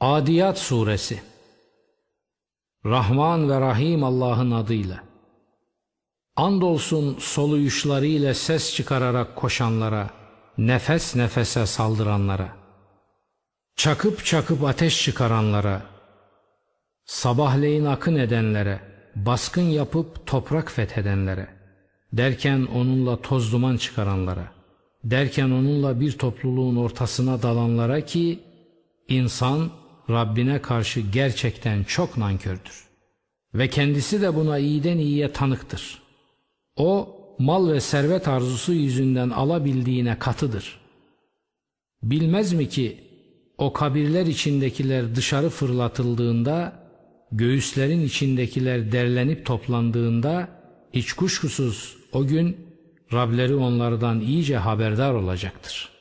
Adiyat Suresi. Rahman ve Rahim Allah'ın adıyla. Andolsun soluyuşları ile ses çıkararak koşanlara, nefes nefese saldıranlara, çakıp çakıp ateş çıkaranlara, sabahleyin akın edenlere, baskın yapıp toprak fethedenlere, derken onunla toz duman çıkaranlara, derken onunla bir topluluğun ortasına dalanlara ki, insan Rabbine karşı gerçekten çok nankördür. Ve kendisi de buna iyiden iyiye tanıktır. O mal ve servet arzusu yüzünden alabildiğine katıdır. Bilmez mi ki o kabirler içindekiler dışarı fırlatıldığında, göğüslerin içindekiler derlenip toplandığında, hiç kuşkusuz o gün Rableri onlardan iyice haberdar olacaktır.''